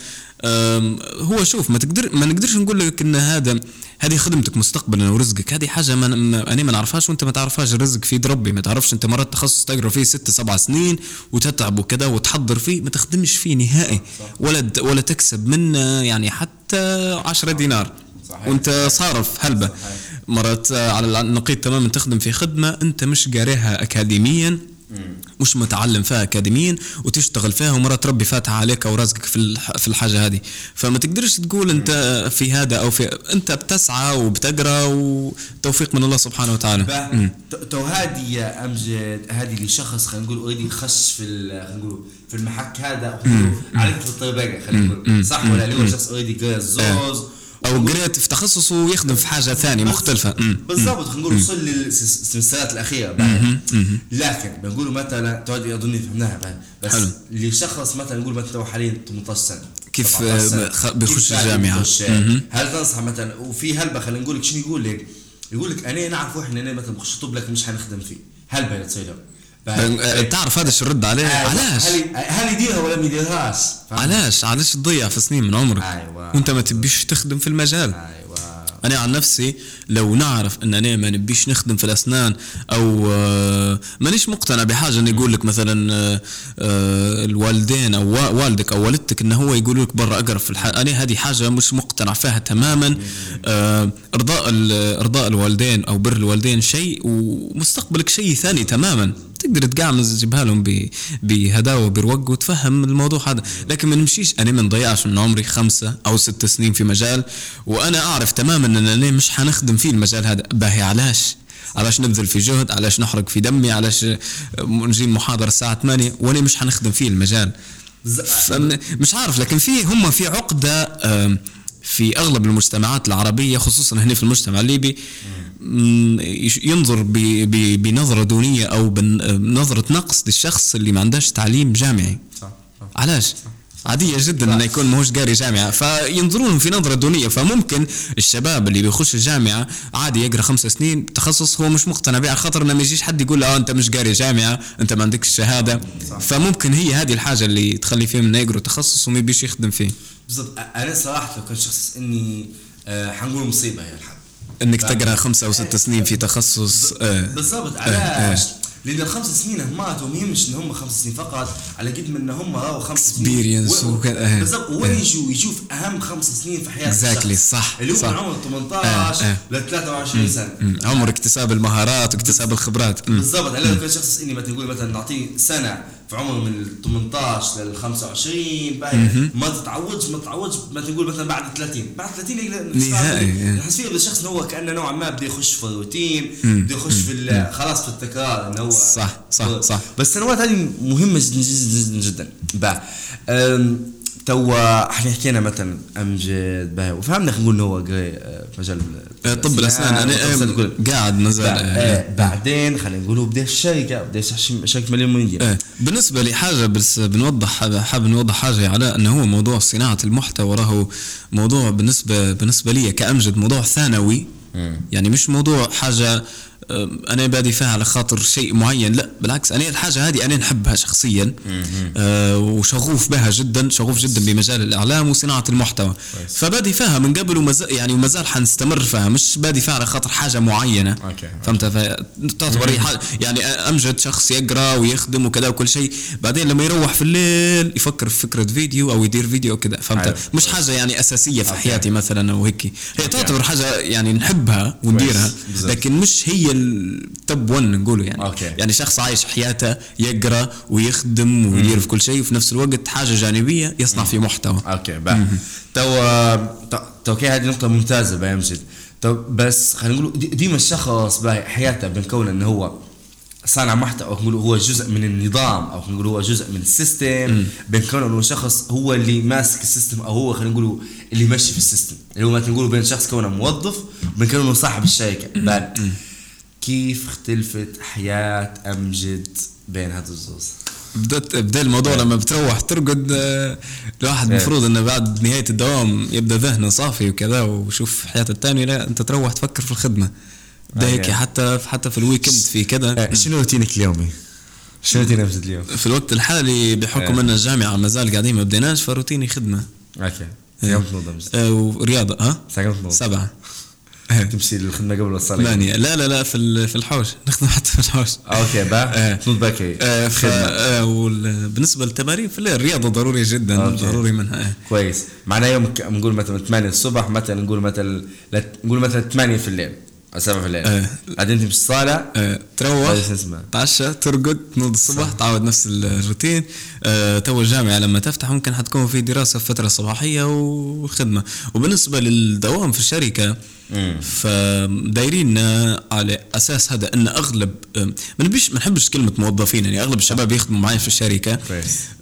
هو شوف ما تقدر ما نقدرش نقول لك إن هذا هذه خدمتك مستقبلا ورزقك. هذه حاجة ما أنا ما نعرفهاش وأنت ما تعرفهاش الرزق في ربي. ما تعرفش أنت مرات تخصص تقرأ فيه ست سبع سنين وتتعب وكذا وتحضر فيه ما تخدمش فيه نهائي. ولا ولا تكسب منه يعني حتى 10 دينار. صحيح. وانت صارف هلبة. مرات على النقيض تماما تخدم في خدمة انت مش قاريها اكاديميا مش متعلم فيها أكاديميا وتشتغل فيها ومرة تربي فاتحة عليك أو رزقك في في الحاجة هذه. فما تقدرش تقول انت في هذا أو في انت بتسعى وبتقرأ وتوفيق من الله سبحانه وتعالى. تو هذه يا أمجد هذه اللي شخص خلينا نقول already خش في خلينا نقول في المحك هذا عليك في الطريقة خلينا نقول. صح ولا اللي هو شخص already زوز أو قريت في تخصص ويخدم في حاجة ثانية مختلفة. بالضبط خلينا نقول وصل للسنوات الأخيرة لكن بنقول مثلا تودي اظني فهمناها بس حلو. اللي شخص مثلا نقول مثلا حاليا 18 سنة كيف بيخش الجامعة؟ هل تنصح مثلا؟ وفي هلبة خلينا نقول لك شنو يقول لك؟ يقول لك أنا نعرف إحنا أنا مثلا بخش طب لكن مش حنخدم فيه. هلبة تصير تعرف هذا شو الرد عليه؟ أيوة. علاش؟ هل يديرها ولا ما يديرهاش؟ علاش؟ علاش تضيع في سنين من عمرك؟ أيوه وأنت ما تبيش تخدم في المجال أيوه أنا عن نفسي لو نعرف أن أنا ما نبيش نخدم في الأسنان أو آه، مانيش مقتنع بحاجة انه يقول لك مثلا الوالدين أو والدك أو والدتك انه هو يقول لك برا اقرا في الح... أنا هذه حاجة مش مقتنع فيها تماما إرضاء إرضاء الوالدين أو بر الوالدين شيء ومستقبلك شيء ثاني تماما تقدر تقعمز تجيبها لهم بهداوة بروق وتفهم الموضوع هذا. لكن ما نمشيش. أنا ما نضيعش من عمري خمسة أو ست سنين في مجال وأنا أعرف تماما إن أنا مش حنخدم فيه المجال هذا. باهي علاش؟ علاش نبذل في جهد؟ علاش نحرق في دمي؟ علاش نجي المحاضره الساعة 8 وأنا مش حنخدم فيه المجال. مش عارف لكن في هم في عقدة في أغلب المجتمعات العربية خصوصا هنا في المجتمع الليبي ينظر بنظرة دونية أو بنظره نقص للشخص اللي ما عندهش تعليم جامعي. صح. علاش؟ عادية جدا إنه يكون ماهوش قاري جامعة. فينظرون في نظرة دونية. فممكن الشباب اللي بيخش الجامعة عادي يقرأ خمس سنين تخصص هو مش مقتنع به خاطر ما يجيش حد يقول له آه أنت مش قاري جامعة أنت ما عندكش شهادة. فممكن هي هذه الحاجة اللي تخلي فيه إنه يقرا تخصص وما يبيش يخدم فيه. بالضبط. أنا صراحة لو كنت شخص إني آه حنقول مصيبة هي الحال إنك تقرأ خمسة أو ست سنين في تخصص آه بالضبط. علاش آه. لأن الخمس سنين هماتهم مش إن هم خمس سنين فقط. على قد ما إن هم راهو خمس سنين. experience آه. بالضبط. وين آه. يجوا؟ يشوف أهم خمس سنين في حياته exactly صح اللي هو من عمر 18 آه. ل 23 سنة. عمر اكتساب المهارات واكتساب الخبرات. بالضبط. أنا لو كان شخص إني مثلا نقول مثلا نعطيه سنة في عمر من 18 لل 25 ما تتعودش ما تتعودش مثلا نقول مثلا بعد 30 بعد 30 نهائي نحس فيه الشخص انه هو كأنه نوعا ما بده يخش في الروتين بده يخش في خلاص في التكرار انه هو صح صح صح. بس السنوات هذه مهمة جدا جدا جدا. جدا توا إحنا حكينا مثلا امجد باهي. وفهمنا خلينا نقول هو في مجال آه، طب الأسنان أنا قاعد مازال آه، بعدين خلينا نقول بدا الشركة بدا شركة مليون مليون آه، بالنسبة لي حاجة بس بنوضح حاب نوضح حاجة على إنه هو موضوع صناعة المحتوى راهو موضوع بالنسبة بالنسبة لي كأمجد موضوع ثانوي. يعني مش موضوع حاجة أنا بادي فيها على خاطر شيء معين. لا بالعكس أنا الحاجة هذه أنا نحبها شخصيا. آه وشغوف بها جدا شغوف جدا بمجال الإعلام وصناعة المحتوى. فبادي فيها من قبل ومازال يعني ومازال حنستمر فيها. مش بادي فيها على خاطر حاجة معينة. okay. فهمت؟ تعتبر يعني أمجد شخص يقرأ ويخدم وكذا وكل شيء. بعدين لما يروح في الليل يفكر في فكرة فيديو أو يدير فيديو وكذا فهمت؟ مش حاجة يعني أساسية في حياتي مثلا أو هيك. هي تعتبر حاجة يعني نحبها ونديرها لكن مش هي ال top 1 نقوله يعني. okay. يعني شخص عايش حياته يقرأ ويخدم ويدير في كل شيء وفي نفس الوقت حاجة جانبية يصنع في محتوى. okay بقى تو تو هذه نقطة ممتازة يمشي تو بس خلينا نقول ديما الشخص باهي حياته بنكون إنه هو صانع محتوى أو نقول هو جزء من النظام أو نقول هو جزء من ال system بنكون إنه شخص هو اللي ماسك ال system أو هو خلينا نقول اللي ماشي في ال system. اللي هو ما نقول بين شخص كونه موظف وبين إنه صاحب الشركة. كيف اختلفت حياة أمجد بين هذا الزوز؟ بدأت بدأ الموضوع لما بتروح ترقد آه، الواحد المفروض إنه بعد نهاية الدوام يبدأ ذهنه صافي وكذا وشوف حياته الثانية لا أنت تروح تفكر في الخدمة. ده هيك حتى حتى في ال weekend في كذا. شنو روتينك اليومي؟ شنو روتين امجد اليوم؟ في الوقت الحالي بحكم إن الجامعة ما زال قاعدين ما بديناش فروتيني خدمة. okay. يوم تنوض آه ورياضة ها؟ سبعة. تمشي للخدمة قبل الصلاه ثمانية لا لا لا في في الحوش. *laughs* نخدم حتى في الحوش. okay بقى تنوض بكري بالنسبة للتمارين في الليل الرياضة ضرورية جدا okay. ضروري منها. كويس. معناها يوم نقول مثلا 8 الصبح مثلا نقول مثلا نقول مثلا 8 في الليل سبعة في الليل. بعدين تمشي الصالة. تروح تعشى ترقد تنوض الصبح تعود نفس الروتين. تو الجامعة لما تفتح ممكن حتكون في دراسة في فترة صباحية وخدمة. وبالنسبة للدوام في الشركة فدايرين على أساس هذا إن أغلب ما نبيش ما نحبش كلمة موظفين يعني أغلب الشباب يخدموا معي في الشركة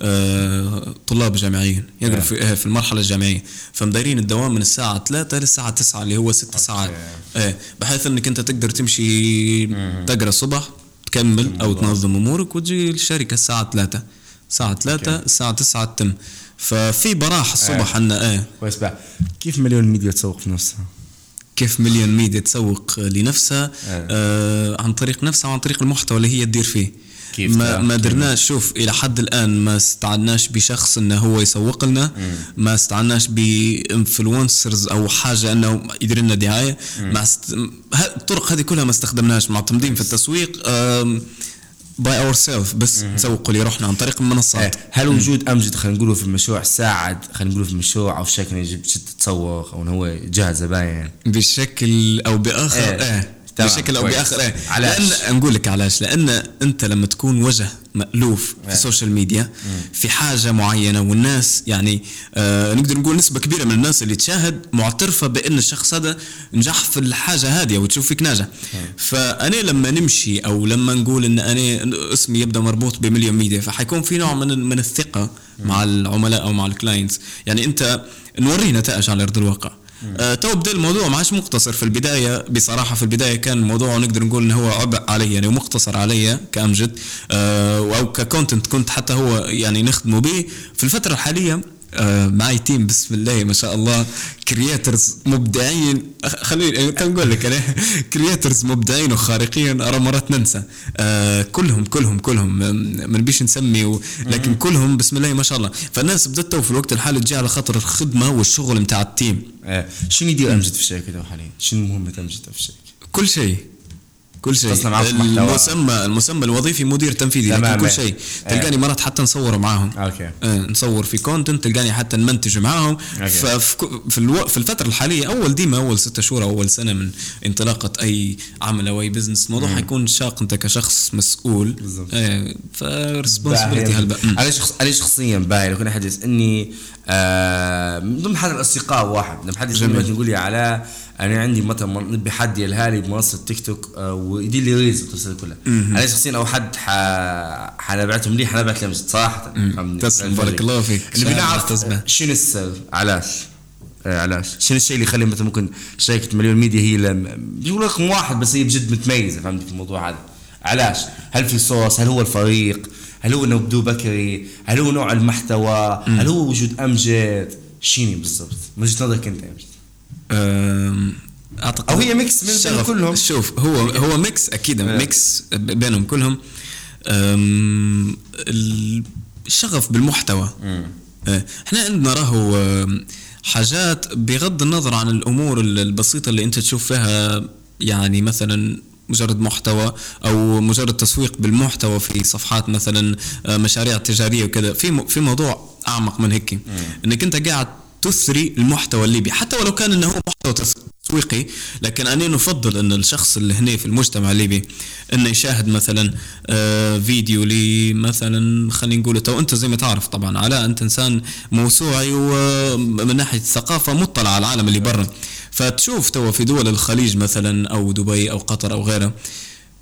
آه طلاب جامعيين يقروا في, في المرحلة الجامعية. فمدايرين الدوام من الساعة 3 للساعة 9 اللي هو 6 ساعات. آه بحيث إنك أنت تقدر تمشي تقرأ الصبح تكمل أو تنظم أمورك وتجي الشركة الساعة 3 الساعة 3 الساعة 9 تتم. ففي براح الصبح عندنا إيه كويس بقى. كيف مليون ميديا تسوق في نفسها؟ كيف مليون ميديا تسوق لنفسها آه. آه عن طريق نفسها وعن طريق المحتوى اللي هي تدير فيه. كيف ما ما درناش شوف إلى حد الآن ما استعناش بشخص إنه هو يسوق لنا مم. ما استعناش ب influencers أو حاجة إنه يدير لنا دعاية. ما است... الطرق هذه كلها ما استخدمناهاش معتمدين في التسويق by ourself بس نسوقوا لروحنا عن طريق المنصات. إيه، هل وجود امجد خلينا نقولوا في المشروع ساعد خلينا نقولوا في المشروع أو شكل يجي بتسوق أو هو يجهز زباين بشكل أو بآخر إيه, إيه. بشكل أو بآخر. إيه علاش لأن نقول لك علاش لأن أنت لما تكون وجه مألوف في السوشيال ميديا في حاجة معينة والناس يعني آه نقدر نقول نسبة كبيرة من الناس اللي تشاهد معترفة بأن الشخص هذا نجح في الحاجة هذه وتشوف فيك ناجح. فأنا لما نمشي أو لما نقول إن أنا اسمي يبدأ مربوط بمليون ميديا فحيكون في نوع من من الثقة مع العملاء أو مع ال clients يعني أنت نوري نتائج على أرض الواقع. آه تو بدأ الموضوع ما عادش مقتصر في البداية. بصراحة في البداية كان الموضوع نقدر نقول إنه هو عبء علي يعني ومقتصر علي كأمجد آه أو ك content كنت حتى هو يعني نخدمه به. في الفترة الحالية معي team بسم الله ما شاء الله. creators مبدعين. خليني نقول لك أنا *laughs* creators مبدعين وخارقين. أرى مرات ننسى. آه كلهم كلهم كلهم. ما نبيش نسمي لكن كلهم بسم الله ما شاء الله. فالناس بدأت في الوقت الحالي تجي على خاطر الخدمة والشغل نتاع ال team آه. شنو يدير أمجد في الشركة حاليا؟ شنو مهمة أمجد في الشركة؟ كل شيء. كل شيء. المسمى المسمى الوظيفي مدير تنفيذي لكن كل شيء. تلقاني مرات حتى نصور معاهم. okay. آه نصور في content تلقاني حتى نمنتج معاهم. ففي في, ألو... في الفترة الحالية أول ديما أول ستة شهور أول سنة من انطلاقة أي عمل أو أي business الموضوع حيكون شاق. أنت كشخص مسؤول. بالضبط. آه ف responsibility هلبا. علي شخص علي شخصيا باهي. لو كنا حدث إني آه من ضمن حد الأصدقاء واحد. يقول لي على أنا عندي مثلا نبي حد يلهالي بمنصة تيك توك ويدير لي reels القصة كلها أنا شخصيا أو حد حنبعتهم لي حنبعت لهم صراحة تسلم بارك الله فيك. نبي نعرف شنو السر؟ علاش؟ آه، علاش؟ شنو الشيء اللي يخلي مثلا ممكن شركة مليون ميديا هي بيقول رقم واحد بس هي بجد متميزة فهمت؟ في الموضوع هذا. علاش؟ هل في صوص؟ هل هو الفريق؟ هل هو نبدو بكري؟ هل هو نوع المحتوى؟ هل هو وجود أمجد؟ شيني بالضبط؟ من وجهة نظرك أنت أمجد؟ أعتقد أو هي mix من كلهم. شوف هو هو mix أكيد mix بينهم كلهم. الشغف بالمحتوى. أه، إحنا عندنا راهو حاجات بغض النظر عن الأمور البسيطة اللي أنت تشوف فيها يعني مثلا مجرد محتوى أو مجرد تسويق بالمحتوى في صفحات مثلا أه، مشاريع تجارية وكذا. في في موضوع أعمق من هيك. إنك أنت قاعد تثري المحتوى الليبي. حتى ولو كان إنه محتوى تسويقي لكن أنا نفضل إن الشخص اللي هنا في المجتمع الليبي إنه يشاهد مثلا آه، فيديو لي مثلا خلينا نقول تو أنت زي ما تعرف طبعا علاء أنت إنسان موسوعي ومن ناحية الثقافة مطلع على العالم اللي برا. فتشوف تو في دول الخليج مثلا أو دبي أو قطر أو غيرها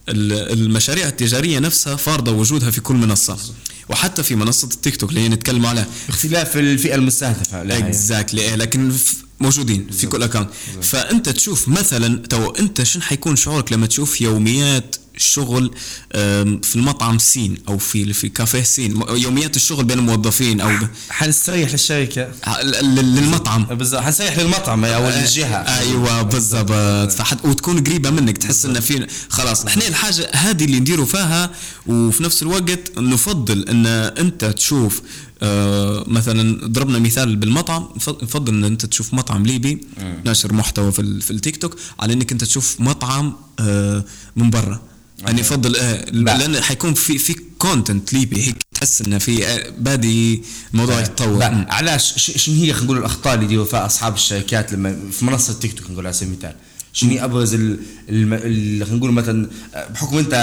المشاريع التجارية نفسها فارضة وجودها في كل منصة. وحتى في منصة التيك توك اللي نتكلم عليها اختلاف الفئة المستهدفة exactly لكن موجودين في كل account فأنت تشوف مثلا تو أنت شنو حيكون شعورك لما تشوف يوميات شغل في المطعم سين أو في في كافيه سين. يوميات الشغل بين الموظفين أو حنستريح للشركة. للمطعم. بالضبط. حنستريح للمطعم أو آه، للجهة. أيوه بالضبط. فحت وتكون قريبة منك تحس إن في خلاص. إحنا الحاجة هذه اللي نديروا فيها وفي نفس الوقت نفضل إن أنت تشوف آه مثلا ضربنا مثال بالمطعم. نفضل إن أنت تشوف مطعم ليبي ناشر محتوى في, في التيك توك على إنك أنت تشوف مطعم آه من برا. يعني يفضل آه لأن حيكون في في content ليبي هيك تحس إنه في آه، بادي الموضوع يتطور. علاش شنو هي خلينا نقول الأخطاء اللي يديروا فيها أصحاب الشركات لما في منصة تيك توك نقول على سبيل المثال. شنو أبرز خلينا نقول مثلا بحكم أنت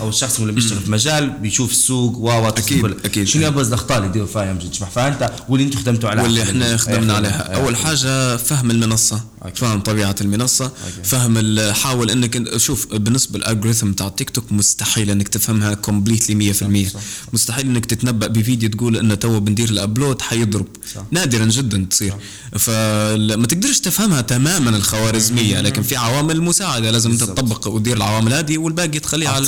أو الشخص اللي بيشتغل في مجال بيشوف السوق و أكيد أكيد شنو أبرز الأخطاء اللي يديروا فيها يمكن تشبح فانت واللي أنتم خدمتوا عليها واللي إحنا خدمنا عليها. أول حاجة فهم المنصة. أكيد. فهم طبيعة المنصة. أكيد. فهم حاول إنك شوف بالنسبة لل algorithm تاع تيك توك مستحيل إنك تفهمها completely 100% مستحيل إنك تتنبأ بفيديو تقول إنه تو بندير ال upload حيضرب. نادرا جدا تصير. فما تقدرش تفهمها تماما الخوارزمية لكن في عوامل مساعدة لازم انت تطبق وتدير العوامل هذه والباقي تخليها على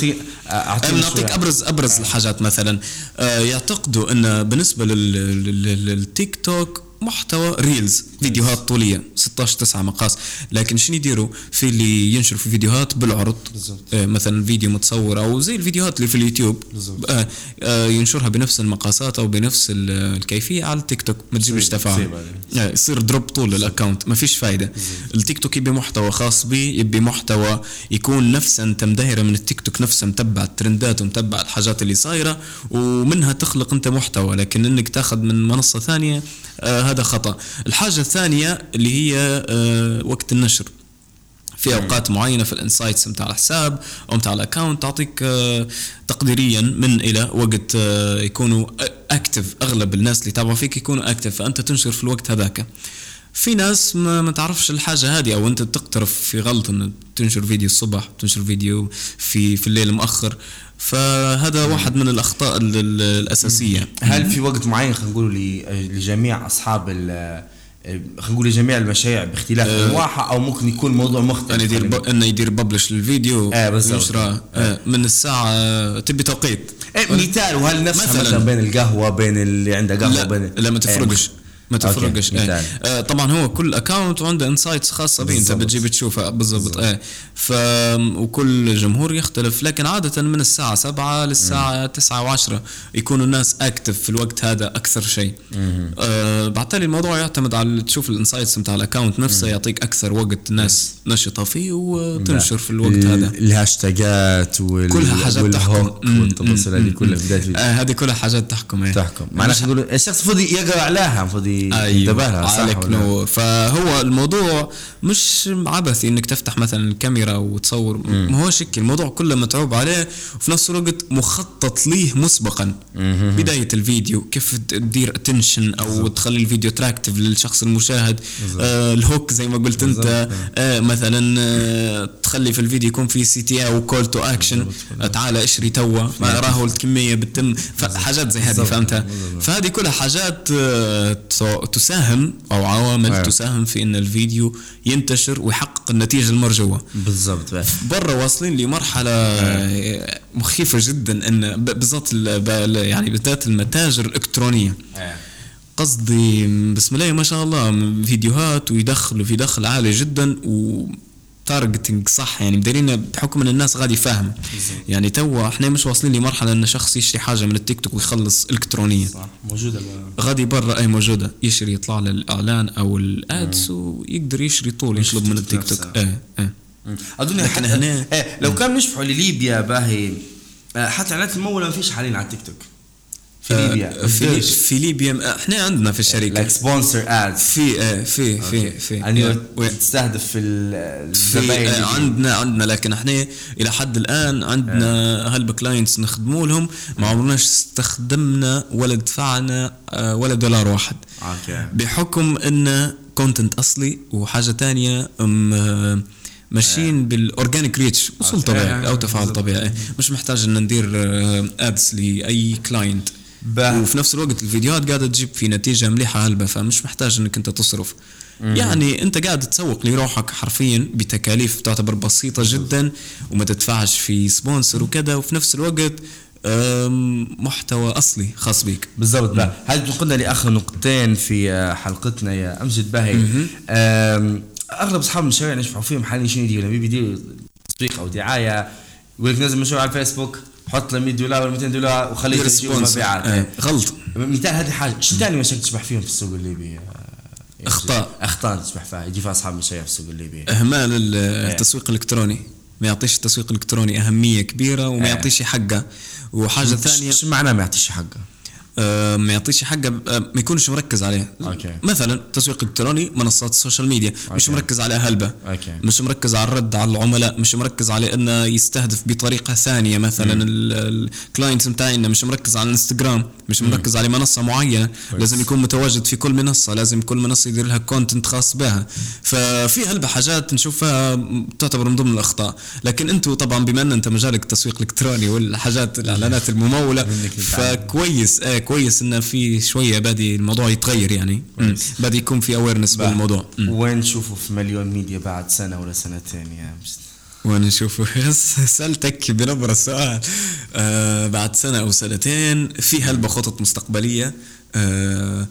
نعطيك ابرز أبرز الحاجات مثلا. آه، يعتقدوا إن بالنسبة للتيك توك محتوى reels. فيديوهات طولية 16 9 مقاس. لكن شنو يديروا؟ في اللي ينشروا في فيديوهات بالعرض. آه مثلا فيديو متصور أو زي الفيديوهات اللي في اليوتيوب. آه آه ينشرها بنفس المقاسات أو بنفس الكيفية على التيك توك ما تجيبش تفاعل آه يصير drop طول ال account ما فيش فايدة. التيك توك يبي محتوى خاص به يبي محتوى يكون نفسه انت مدهره من التيك توك نفسه متبع الترندات ومتبع الحاجات اللي صايرة ومنها تخلق أنت محتوى. لكن إنك تاخذ من منصة ثانية آه هذا خطأ. الحاجة الثانية اللي هي آه وقت النشر. في أوقات معينة في ال insights نتاع الحساب أو نتاع ال account تعطيك آه تقديريا من إلى وقت آه يكونوا active أغلب الناس اللي يتابعوا فيك يكونوا active فأنت تنشر في الوقت هذاك. في ناس ما, ما تعرفش الحاجة هذه أو أنت تقترف في غلط ان تنشر فيديو الصبح تنشر فيديو في في الليل مؤخر. فهذا واحد من الأخطاء الأساسية. هل في وقت معين خلينا نقول لجميع أصحاب خلينا نقول جميع المشاريع باختلاف أه. انواعها أو ممكن يكون موضوع مختلف. انه يدير ب... انه يدير ببلش للفيديو آه بالضبط. آه. من الساعة تبي توقيت. إيه مثال وهل نفسها مثلا, مثلا بين القهوة بين اللي عنده قهوة لا بين لا ما تفرقش. ما تفرقش إيه. آه طبعا هو كل account عنده insights خاصة به أنت بتجي بتشوفها بالضبط. إيه. ف وكل جمهور يختلف لكن عادة من الساعة 7 للساعة 9 و10 يكونوا الناس active في الوقت هذا أكثر شيء. آه بالتالي الموضوع يعتمد على تشوف ال insights بتاع ال account نفسه يعطيك أكثر وقت الناس نشطة فيه وتنشر في الوقت هذا. الهاشتاجات وال... كلها حاجات تحكم. والتفاصيل هذه كلها بداية آه هذه كلها حاجات تحكم إيه. تحكم. معناها الشخص المفروض يقرأ عليها المفروض أيوه عليك نور فهو الموضوع مش عبثي إنك تفتح مثلا الكاميرا وتصور. ما هو شكل الموضوع كله متعوب عليه وفي نفس الوقت مخطط ليه مسبقا. مم. بداية الفيديو كيف تدير attention أو بالزبط. تخلي الفيديو attractive للشخص المشاهد آه ال hook زي ما قلت بالزبط. انت آه مثلا آه تخلي في الفيديو يكون في CTA أو call to action تعال اشري توا. راهو الكمية بتتم. حاجات زي هذه فهمتها؟ فهذه كلها حاجات آه تساهم أو عوامل أيه. تساهم في إن الفيديو ينتشر ويحقق النتيجة المرجوه بالضبط برا واصلين لمرحلة أيه. مخيفة جدا إن بالضبط يعني بالذات المتاجر الإلكترونية أيه. قصدي بسم الله ما شاء الله فيديوهات ويدخلوا في دخل عالي جدا و targeting صح يعني مديرين بحكم إن الناس غادي فاهم يعني توا إحنا مش واصلين لمرحلة إن شخص يشتري حاجة من التيك توك ويخلص الكترونيا. صح موجودة غادي برا أي موجودة يشتري يطلع له الإعلان أو ال ads ويقدر يشتري طول يطلب من التيك توك. إيه إيه. أظن لكن هنا إيه لو كان نشبحوا لليبيا باهي آه، حتى إعلانات الممولة ما فيش حاليا على التيك توك. في ليبيا. في, في ليبيا. إحنا عندنا في الشركة. like sponsored ad في آه في في في. يعني تستهدف في الزباين في عندنا عندنا. لكن إحنا إلى حد الآن عندنا هلب clients نخدموا لهم. ما عمرناش استخدمنا ولا دفعنا آه، ولا دولار واحد. okay بحكم انه content أصلي وحاجة ثانية ماشيين بال organic reach وصول طبيعي أو تفاعل طبيعي. مش محتاج إن ندير ads آه، لأي client وفي نفس الوقت الفيديوهات قاعدة تجيب في نتيجة مليحة هلبة فمش محتاج إنك أنت تصرف. مم. يعني أنت قاعد تسوق لروحك حرفيا بتكاليف تعتبر بسيطة جدا وما تدفعش في سبونسر وكذا وفي نفس الوقت محتوى أصلي خاص بك بالضبط. بقى هذا بتقودنا لآخر نقطتين في آه، حلقتنا يا أمجد باهي. أغلب أصحاب المشاريع اللي نشوفوا فيهم حاليا شنو يديروا؟ لما بيديروا تسويق أو دعاية يقول لك نزل مشروع على الفيسبوك. حط له 100 دولار ولا 200 دولار وخليه مبيعات إيه. غلط. مثال هذه حاجة شو ثاني مشاكل تشبح فيهم في السوق الليبي؟ يعني أخطاء. أخطاء تشبح فيها يجي فيها أصحاب المشاريع في السوق الليبي. اهمال التسويق الإلكتروني. ما يعطيش التسويق الإلكتروني أهمية كبيرة وما يعطيش حقه. وحاجة ثانية شو معناه ما يعطيش حقه؟ آه، ما يعطيش حقه آه، ما يكونش مركز عليه. okay. مثلا تسويق الكتروني منصات ال social media okay. مش مركز على هلبة okay. مش مركز على الرد على العملاء مش مركز على إنه يستهدف بطريقة ثانية. مثلا ال clients بتاعنا مش مركز على الانستغرام مش مركز على منصة معينة. كويس. لازم يكون متواجد في كل منصة لازم كل منصة يدير لها content خاص بها. ففي هلبة حاجات نشوفها تعتبر من ضمن الأخطاء. لكن أنتم طبعا بما إن أنت مجالك التسويق الالكتروني والحاجات الإعلانات الممولة فكويس. آه كويس انه في شوية بادي الموضوع يتغير يعني. بادي يكون في awareness بالموضوع. وين نشوفه في مليون ميديا بعد سنة ولا سنتين يا مجد وين نشوفه؟ *laughs* سألتك بنبرة السؤال. آه بعد سنة أو سنتين في هلبة خطط مستقبلية. آه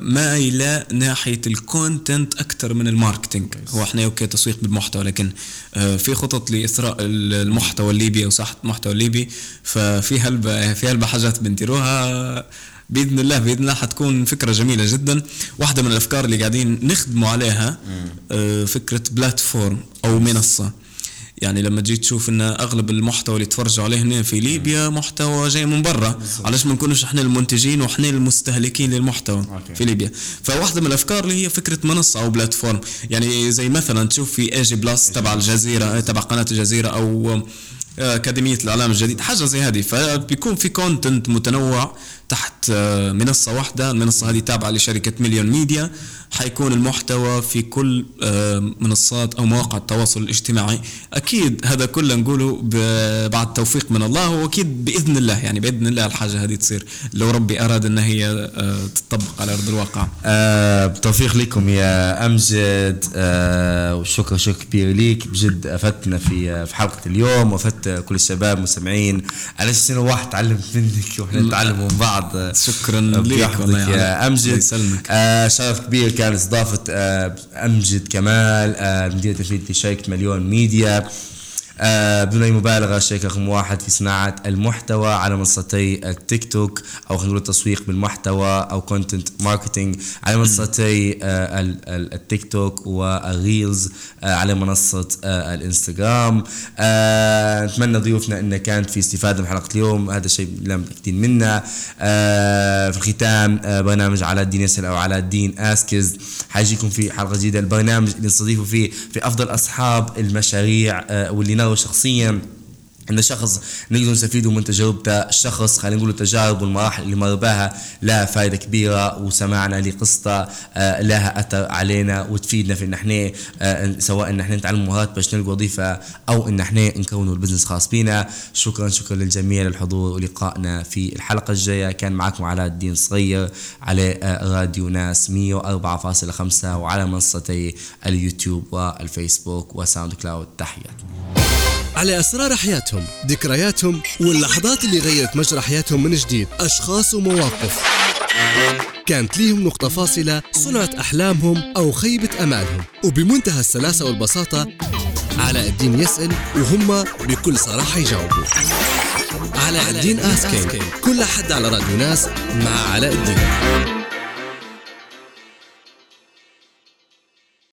مايله ناحية ال content أكثر من ال marketing. هو إحنا okay تسويق بالمحتوى لكن آه، في خطط لاثراء المحتوى الليبي أو ساحه المحتوى الليبي. ففي هلبة في هلبة حاجات بنديروها بإذن الله بإذن الله حتكون فكرة جميلة جدا. واحدة من الأفكار اللي قاعدين نخدموا عليها آه، فكرة platform أو منصة. يعني لما تجي تشوف إن أغلب المحتوى اللي تفرجوا عليه هنا في ليبيا محتوى جاي من برا. علاش ما نكونوش إحنا المنتجين وإحنا المستهلكين للمحتوى okay. في ليبيا؟ فواحدة من الأفكار اللي هي فكرة منصة أو platform. يعني زي مثلا تشوف في اي جي بلس تبع الجزيرة تبع قناة الجزيرة أو أكاديمية الإعلام الجديد حاجة زي هذه. فبيكون في content متنوع تحت آه، منصة واحدة المنصة هذه تابعة لشركة مليون ميديا. حيكون المحتوى في كل آه، منصات أو مواقع التواصل الاجتماعي. أكيد هذا كله نقوله بعد توفيق من الله وأكيد بإذن الله يعني بإذن الله الحاجة هذه تصير. لو ربي أراد أن هي آه، تطبق على أرض الواقع. أه بتوفيق لكم يا أمجد. أه وشكر شكر كبير ليك. بجد أفدتنا في في حلقة اليوم وأفدت كل الشباب مستمعين. على إنه واحد تعلم منك وإحنا نتعلم من بعض. بعض. شكرا لك والله يا أمجد. آه شرف كبير كان إستضافة آه أمجد كمال آه مدير تنفيذي لشركة مليون ميديا. آه بدون أي مبالغة الشركة رقم واحد في صناعة المحتوى على منصتي التيك توك أو خلينا نقول التسويق بالمحتوى أو content marketing على منصتي آه التيك توك وال Reels آه على منصة آه الإنستغرام. آه نتمنى ضيوفنا إن كانت في استفادة من حلقة اليوم. هذا الشيء لا متاكدين منه آه في الختام آه برنامج علاء الدين يسأل أو علاء الدين asks حيجيكم في حلقة جديدة. البرنامج اللي نستضيفه فيه في أفضل أصحاب المشاريع آه واللي نرى شخصيا ان شخص نقدر نستفيد من تجربته الشخص خلينا نقول التجارب والمراحل اللي مر بها لها فائده كبيرة وسمعنا لقصته آه، لها أثر علينا وتفيدنا في إن إحنا آه، سواء إن إحنا نتعلم مهارات باش نلقى وظيفة أو إن إحنا نكونوا ال business خاص بينا. شكرا شكرا للجميع للحضور ولقائنا في الحلقة الجاية. كان معكم علاء الدين صغير على آه، راديو ناس 104.5 وعلى منصتي اليوتيوب والفيسبوك وساوند كلاود. تحياتي. على أسرار حياتهم. ذكرياتهم. واللحظات اللي غيرت مجرى حياتهم من جديد. أشخاص ومواقف. كانت ليهم نقطة فاصلة صنعت أحلامهم أو خيبة أمالهم. وبمنتهى السلاسة والبساطة علاء الدين يسأل وهم بكل صراحة يجاوبوا. علاء الدين آسكين. كل حد على راديو ناس مع علاء الدين.